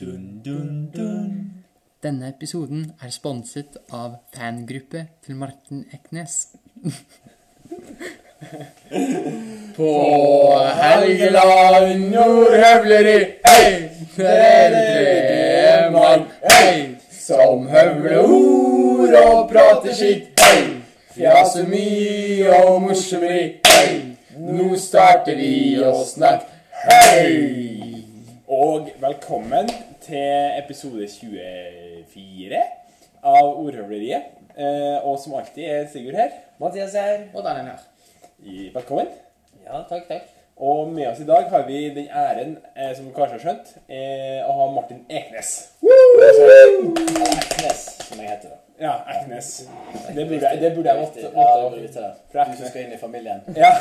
Dun, dun, dun. Denne episoden er sponset av fangruppe til Martin Eknes. På Helgeland nordhøvleri, hei, er det mann, hei, som høvler ord og prater skitt, hei, fjaser mye og morsommeri, hei, nå starter vi å snakke, hei. Og velkommen til episode 24 av Ordhøvleriet. Eh, og som alltid er Sigurd her. Mathias her. Og er her. I, velkommen. Ja, takk, takk. Og med oss i dag har vi den æren, eh, som du kanskje har skjønt, eh, å ha Martin Eknes. Eknes, som jeg heter. da. Ja, Eknes. Det burde, jeg- det burde jeg måtte. Ja, måtte. Fra Du som Eknes. skal inn i familien. Ja.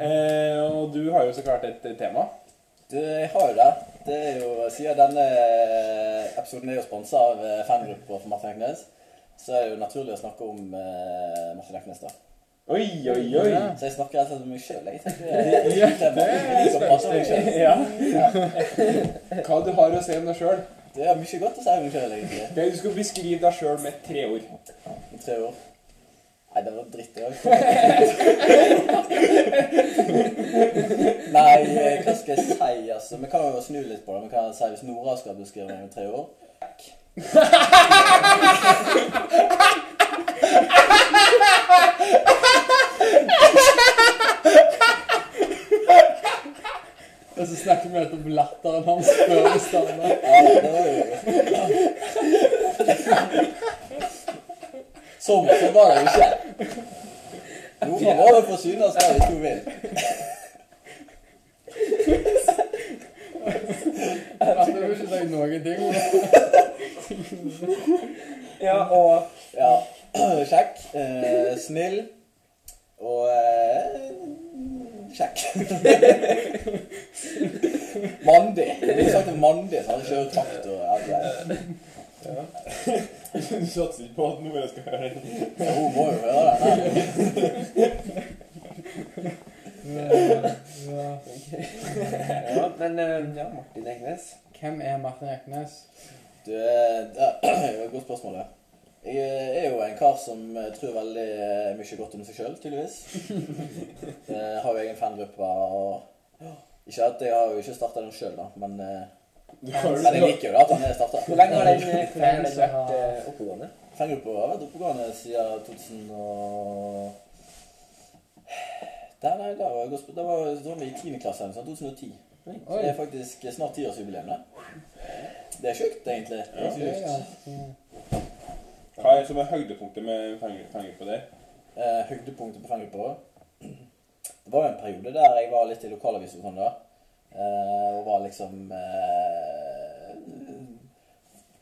eh, og du har jo så klart et tema. Du, jeg har jo det. Det er jo, Siden denne episoden er jo sponsa av eh, fangruppa for Martin Eknes, så er det jo naturlig å snakke om eh, Martin Eknes. da. Oi, oi, oi. Så jeg snakker rett og slett om meg sjøl. Jeg tenker er tema. Jeg å prate om meg selv. Ja. Hva du har å si om deg sjøl? Det er mye godt å si om meg sjøl, egentlig. Du skal beskrive deg sjøl med tre ord. Tre år. Nei, det var dritt, det òg. Nei, eh, hva skal jeg si, altså? Vi kan jo snu litt på det. Vi kan si hvis Nora skal beskrive meg om tre år. Og så snakker vi om latteren hans før vi starter. Ja, det var jo Sånn, så var det jo ikke. Nora var jo for synes hva vi to vil. Jeg du ikke ikke sagt noen ting. Ja, og Ja, kjekk, eh, snill og eh, kjekk. mandig. Hvis jeg sagt mandig, så hadde jeg kjørt traktor. Ja, du satser ikke på at Nora skal høre den. Ja, hun må jo høre den. Ja, men eh, ja, Martin Eknes. Hvem er Martin Eknes? Du, eh, det er et godt spørsmål. Jeg er jo en kar som eh, tror veldig eh, mye godt om seg sjøl, tydeligvis. Jeg har jo egen fangruppe og Ikke at jeg har jo ikke starta den sjøl, da, men, eh, det liker jo da at han er starta. Hvor lenge har den, fans hvor lenge har den vært eh, oppegående? Fangruppa har vært oppegående siden 2000 og Der, nei, der var jeg var, da var vi i 10. klasse, sånn 2010. Så det er faktisk snart tiårsjubileum, det. Det er sjukt, egentlig. Det er Det er sjukt. Hva er som er høydepunktet med fangruppa der? Eh, høydepunktet på fangruppa Det var jo en periode der jeg var litt i lokalavisen og sånn, da. Eh, og var liksom eh,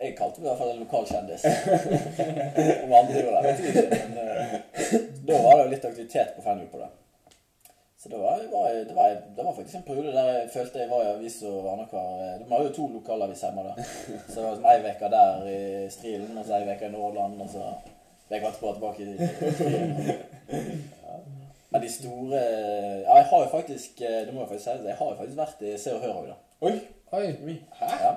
Jeg kalte meg i hvert fall en lokalkjendis. Om andre gjorde det, vet jeg ikke. Men eh, da var det jo litt aktivitet på fangruppa, da. Så det var, var, det, var, det var faktisk en periode der jeg følte jeg var i avisa annenhver Vi har jo to lokalaviser hjemme, da. Så det var ei uke der i Strilen, og så ei uke i Nordland, og så Jeg etterpå tilbake i Strilen. Men de store Ja, jeg har jo faktisk Det må jeg faktisk si, jeg har jo faktisk vært i Se og Hør òg, da. Oi! Oi. Hæ? Ja.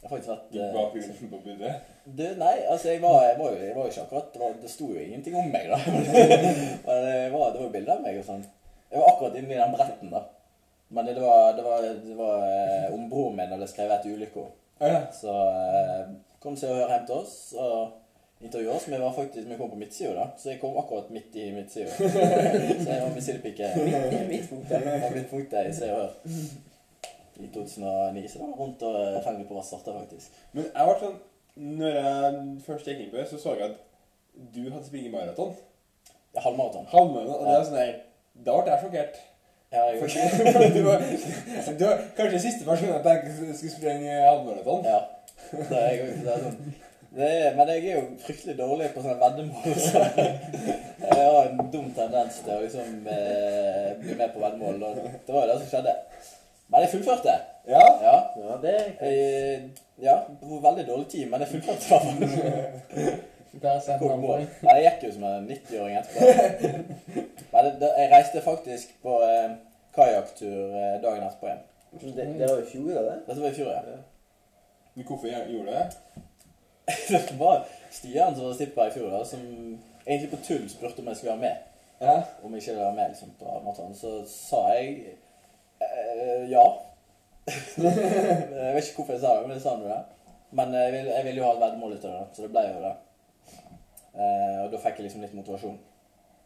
Jeg har faktisk vært Gikk var bak utenfor på budet? du, nei, altså jeg var, jeg var jo jeg var jo ikke akkurat Det, var, det sto jo ingenting om meg, da. Men det var, det var bilder av meg og sånn. Jeg var akkurat inni den bretten, da. Men det, var, det var, det var eh, om broren min hadde skrevet etter ulykka. Ja. Så eh, kom Se og Hør hjem til oss og intervjua oss. Vi var faktisk, vi kom på midtsida, da. Så jeg kom akkurat midt i midtsida. så jeg var med sidepike. Midtpunktet. I Se og Hør. I 2009. Så det var rundt og eh, på hva starta, faktisk. Men jeg ble sånn Når jeg først gikk inn på det, så så jeg at du hadde springet maraton. Ja, halvmaraton. Halvmaraton. Og det er sånn der Da ble jeg sjokkert. Ja, jeg gjorde For du var, du var kanskje siste person jeg tenkte skulle sprenge halvmaraton. Ja. Det er, jeg, det er sånn. Det er, men jeg er jo fryktelig dårlig på sånne veddemål. Så jeg har en dum tendens til å liksom eh, bli med på veddemål. Og det var jo det som skjedde. Men jeg fullførte. Ja. Ja. Ja, det Jeg, ja, på veldig dårlig tid, men jeg fullførte i hvert fall. Nei, jeg gikk jo som en 90-åring etterpå. Men det, det, jeg reiste faktisk på eh, kajakktur eh, dagen etterpå igjen. Det, det var i fjor, da, det? Dette var i fjor, ja. Men Hvorfor gjorde du det? Det var Stian som var stippa i fjor, da, som egentlig på tull spurte om jeg skulle være med. Ja. Om jeg ikke ville være med liksom, på maraton. Så sa jeg eh, ja. jeg vet ikke hvorfor jeg sa det, men jeg sa det. Men jeg ville jeg vil jo ha et veddemål ut av det, så det ble jo det. Eh, og da fikk jeg liksom litt motivasjon.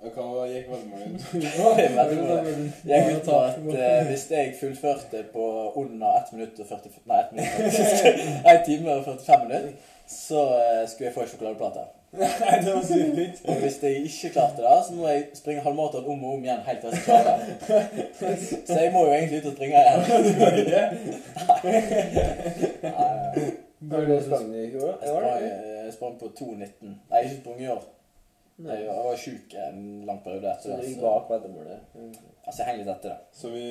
Og hva gikk veddemålet ut? Jeg ut på at eh, hvis jeg fullførte på under 1 minutt og 40 Nei, 1 minutt faktisk. 1 time og 45 minutter, så eh, skulle jeg få en sjokoladeplate. Nei, det var sykt. Og hvis jeg ikke klarte det, så må jeg springe halvmaraton om og om igjen helt til jeg skal klare det. Så jeg må jo egentlig ut og springe igjen. Nei, Har du sprang i fjor, da? Jeg sprang, sprang på 2,19. Nei, ikke sprunget i år. Nei. Jeg var sjuk en lang periode Så etter du det. gikk Så, bak veddemålet? Altså, jeg henger litt etter det. Så vi,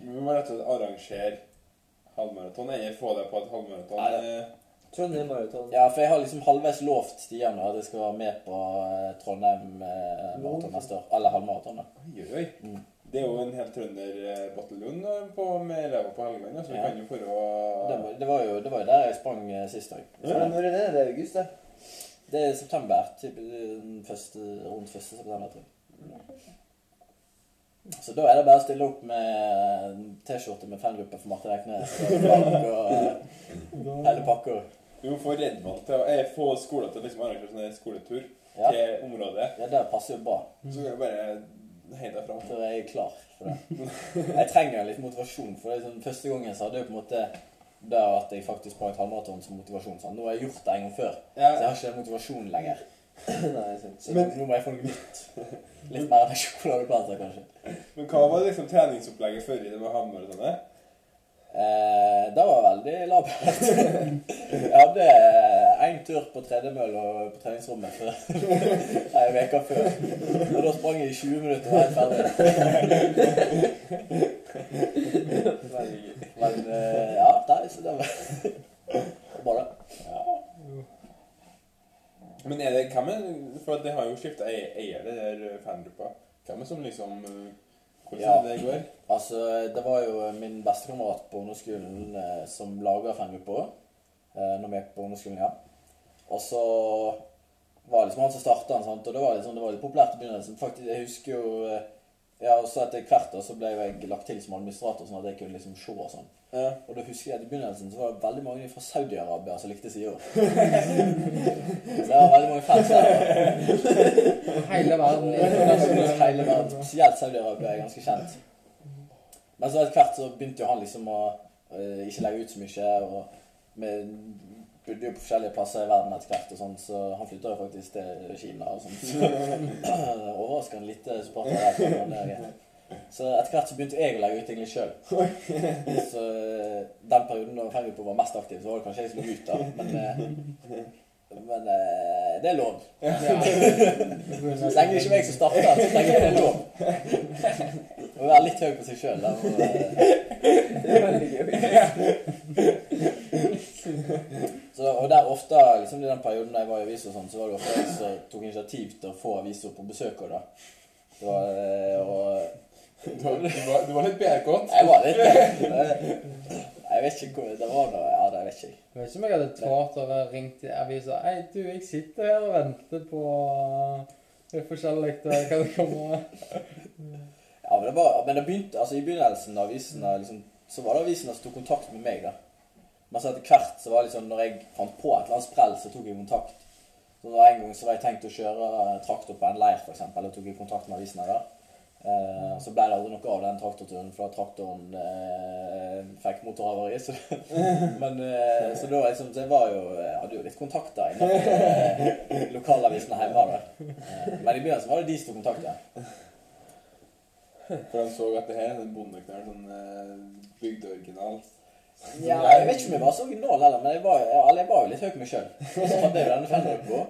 vi må rett og slett arrangere halvmaraton, eller få deg på et halvmaraton. Nei, Eh, Trondheim Maraton. Ja, for jeg har liksom halvveis lovt Stian at jeg skal være med på eh, Trondheim eh, maraton neste år. Eller halvmaraton, da. Oi, oi. Mm. Det er jo en helt trønderbataljon eh, på- med elever på Helgeland, så vi Ja. kan jo få Det, å var- det, var jo, det var jo der jeg sprang eh, sist òg. Ja. Når er det? Det er august, det. Det er september. Typ, første, rundt 1. september, tror jeg. Så da er det bare å stille opp med T-skjorte med fangruppe for Marte Reknes og flagg og hele pakka. Vi må få Redvall til å eh, få skolen til å liksom arrangere sånn skoletur Ja. til området. ja, det passer jo bra. Så kan vi bare heie deg fram. For jeg er klar for det. Jeg trenger litt motivasjon. For det er sånn, første gangen så hadde jeg på en måte det at jeg faktisk sprang et halvmaraton som motivasjon. Sånn. Nå har jeg gjort det en gang før, så jeg har ikke den motivasjonen lenger. Nei, sant. Så Men- nå må jeg få noe nytt. Litt mer enn sjokoladeplater, kanskje. men hva var liksom treningsopplegget før i det med halvmaratonet? Eh, det var veldig labert. Jeg hadde én tur på tredemølla på treningsrommet før ei uke før. Og da sprang jeg i 20 minutter og var helt ferdig. Men eh, ja, nei, så det var bra, det. Men er det, hvem er, for det har jo skiftet eier, det der fangruppa. Hvem er som liksom, eh, hvordan Ja. det går? Altså, det var jo min bestekamerat på ungdomsskolen eh, som laga fangruppa eh, når vi gikk på ungdomsskolen, ja. Og så var det liksom han som starta den, sant? og det var, sånn, det var litt populært i begynnelsen. Faktisk, jeg husker jo eh, Ja, og så etter hvert da, så ble jo jeg lagt til som administrator, sånn at jeg kunne liksom se og sånn. Ja. Og da husker jeg at i begynnelsen så var det veldig mange fra Saudi-Arabia som likte sida. så jeg har veldig mange fans der. Hele verden. Hele verden, spesielt Saudi-Arabia, er ganske kjent. Men så etter hvert så begynte jo han liksom å uh, ikke legge ut så mye. Og vi bodde jo på forskjellige plasser i verden etter hvert, og sånn, så han flytta jo faktisk til Kina og sånn. Så overraskende lite supportere der. er. Så etter hvert så begynte jeg å legge ut ting litt sjøl. Så eh, den perioden da Fenripo var mest aktiv, så var det kanskje jeg som ut, da. Men, eh, men eh, det er lov. Så lenge det ikke er meg som starter, så lenge det er lov. Å være litt høy på seg sjøl. Det er veldig gøy. Så, og der ofte, liksom i den perioden da jeg var i aviser, sånn, så var det ofte jeg som tok initiativ til å få aviser på besøk da. Det var, eh, og Du var, du var, du var litt BRK-t. jeg var litt eh, Jeg vet ikke hvor Det var noe Ja, det vet ikke jeg. Jeg vet ikke om jeg hadde tålt å ringt i avisa. Hei, du, jeg sitter her og venter på det er forskjellig. Det kommer komme Ja, men det var Men det begynte Altså, i begynnelsen av avisen liksom, så var det avisene som tok kontakt med meg, da. Men så etter hvert så var det liksom Når jeg fant på et eller annet sprell, så tok jeg kontakt. Så var En gang så var jeg tenkt å kjøre traktor på en leir, f.eks. Da tok jeg kontakt med avisene der. Eh, så ble det aldri noe av den traktorturen, for da traktoren eh, fikk motorhavari. Så, men, eh, så da liksom, så jeg var jo, jeg hadde jo litt kontakter innenfor eh, lokalavisene hjemme. Da. Eh, men i begynnelsen var det de som tok kontakt. Ja. For de så at det her er en bondeknall, sånn eh, bygdeoriginal. Ja, jeg vet ikke om jeg var så original heller, men jeg var, jeg, jeg var jo litt høy på meg sjøl. Så hadde jeg jo denne på.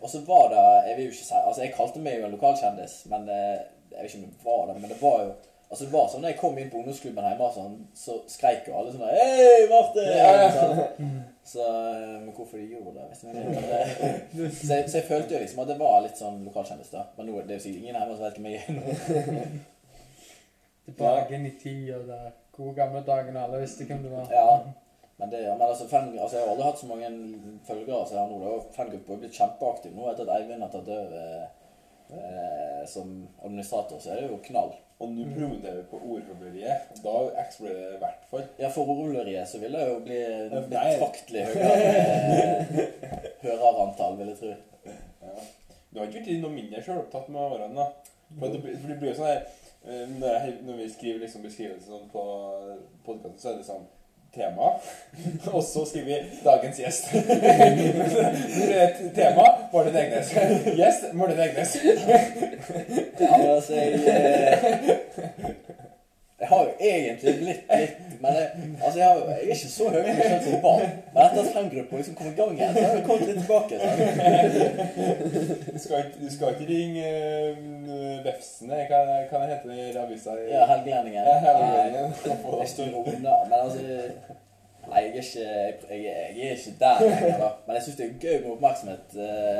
Og så var det Jeg vil jo ikke si Altså, jeg kalte meg jo en lokalkjendis, men eh, jeg vet ikke om det var det. Men det var jo Altså, det var sånn når jeg kom inn på ungdomsklubben hjemme, sånn, så skreik jo alle sånn Hei, Martin!' Ja, ja. Sånn. Så eh, Men hvorfor de gjorde det, vet jeg ikke. Så jeg, så jeg følte jo liksom at det var litt sånn lokalkjendis, da. Men nå det er jo sikkert ingen hjemme som vet hvem jeg er nå. tilbake inn i tida der gode gamle dagene. Alle visste hvem du var. Ja. Men, det, men altså, fan, altså, jeg har aldri hatt så mange følgere som jeg har nå. da. Fangruppa er blitt kjempeaktiv nå etter at Eivind har tatt over eh, som administrator. Så er det jo knall. Og nå promoterer vi på Ordforbleriet. Da eksploderer det i hvert fall. Ja, for ordløriet så vil det jo bli betraktelig høyere, eh, høyere antall, vil jeg tro. Ja. Du har ikke blitt noe mindre sjølopptatt med årene, da? For det, blir- for det blir jo sånn her eh, når, jeg, når vi skriver liksom beskrivelsen sånn på podkasten, så er det sånn tema. Og så skriver vi 'dagens gjest'. Tema Martin Egnes. Gjest Martin Egnes. Ja, men altså, jeg, eh, jeg har jo egentlig blitt litt Men jeg, altså, jeg, har, jeg er ikke så høy selv som barn. Men etter at fangruppa liksom kom i gang igjen, så har jeg kommet litt tilbake. Så. Du skal du skal ikke ringe uh, Vefsene, hva, hva heter det i avisa? Ja, Helgelendingen. Ja, Helgelendingen. Jeg står unna. Men altså Nei, jeg er ikke, jeg, jeg er ikke der lenger, da. Men jeg syns det er gøy med oppmerksomhet uh,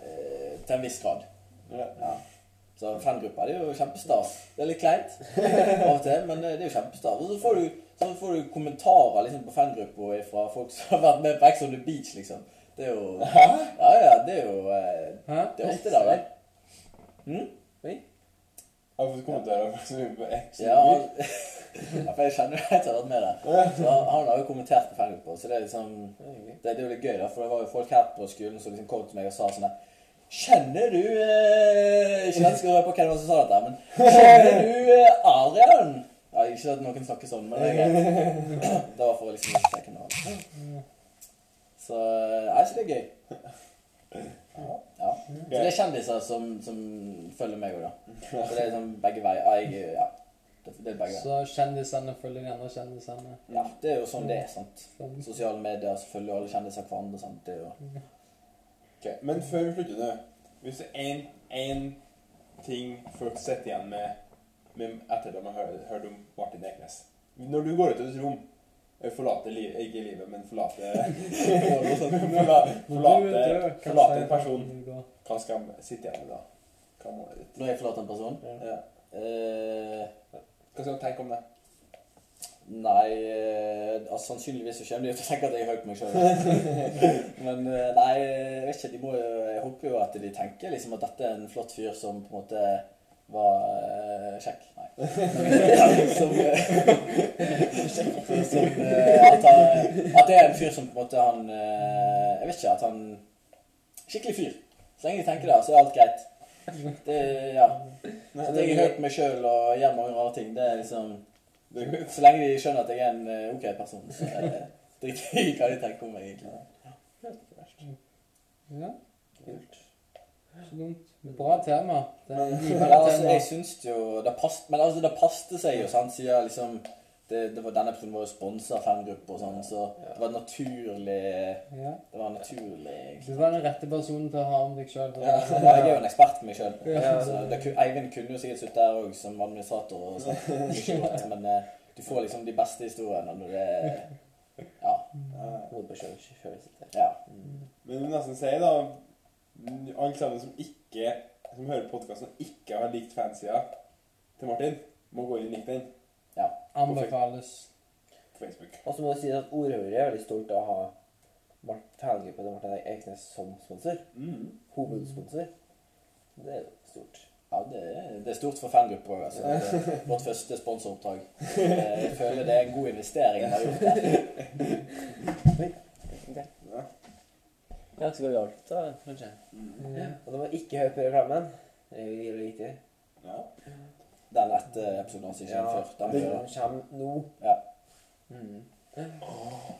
uh, til en viss grad. Ja. Så fangruppa det er jo kjempestas. Det er litt kleint av og til, men det det er jo kjempestas. Og så får du, så får du kommentarer liksom, på fangruppa fra folk som har vært med på Ex on the Beach, liksom. Det er jo Hæ? Ja, ja, det er jo eh, Hæ? Det er ofte der, da. Hm? Har du fått kommentarer på som on the Beach. Ja, ja, for jeg kjenner jo at jeg har vært med der. Så han har jo kommentert på fangruppa, så det er liksom det, det er jo litt gøy, da. For det var jo folk her på skolen som liksom kom til meg og sa sånn her Kjenner du eh, Ikke at jeg skal røpe hvem som sa dette, men Kjenner du eh, Adrian? Ja, ikke at noen snakker sånn, men det greit. Det var for å liksom ikke trekke noe. Så er ikke det gøy. Ja. Så det er kjendiser som, som følger meg òg, da. Så det er sånn begge veier. Ja, jeg, ja. Det, det er begge veier. Så kjendisene følger de andre kjendisene. Ja, det er jo sånn det er. sant? Sånn. Sosiale medier følger jo alle kjendiser hverandre. sant? Det er jo... Ok, Men før vi slutter nå Hvis det er én ting folk sitter igjen med, med etter de har hørt, om Martin Eknes Når du går ut av et rom eh, Forlater livet Ikke livet, men forlater Forlater, forlater, forlater en person Hva skal de sitte igjen med da? Hva må målet? Når jeg forlater en person Ja. eh, Hva skal du tenke om det? Nei eh, altså, Sannsynligvis så kommer de til å tenke at jeg er høy på meg sjøl. Men eh, nei, jeg vet ikke. De må jo Jeg håper jo at de tenker liksom at dette er en flott fyr som på en måte var uh, kjekk. Nei. som uh, som at, han, at det er en fyr som på en måte han Jeg vet ikke. At han Skikkelig fyr. Så lenge de tenker det, så er alt greit. Det, ja. At jeg er høy på meg sjøl og gjør mange rare ting, det er liksom. Så lenge de skjønner at jeg er en eh, ok person, så driter de i hva de tenker om meg, egentlig. Ja. Så dumt. Bra tema. Det er Men givende altså, jeg syns jo det past, Men altså, det passet seg jo, sant, siden liksom det, det var, Denne episoden var jo sponsa av fangrupper og sånn, så det var naturlig Ja. Det var naturlig, egentlig. Du var den rette personen til å ha om deg sjøl. Ja, jeg er jo en ekspert på meg sjøl. Eivind kunne jo sikkert sittet der òg som administrator, og sånn. Men eh, du får liksom de beste historiene når du er Ja. Sitter. ja. Men jeg vil nesten si da Alle sammen som ikke Som hører podkasten og ikke har likt fansida til Martin, må gå inn og like den Anbefales. på Facebook. Og så må jeg si at Ordhøyre er veldig stolt av å ha Mart- fangruppa og Martin Eiknes som sponsor. Mm. Hovedsponsor. Det er stort. Ja, det er, det er stort for fangrupper òg. Altså. Er vårt første sponsoroppdrag. Eh, Jeg føler det er en god investering vi har gjort der. Ja, skal vi da, kanskje? Ja. Og de var ikke høy på reklamen. Det er jo viktig. Ja den etter episoden som ikke ja, førte. Den kommer nå. Ja. Mm. Oh.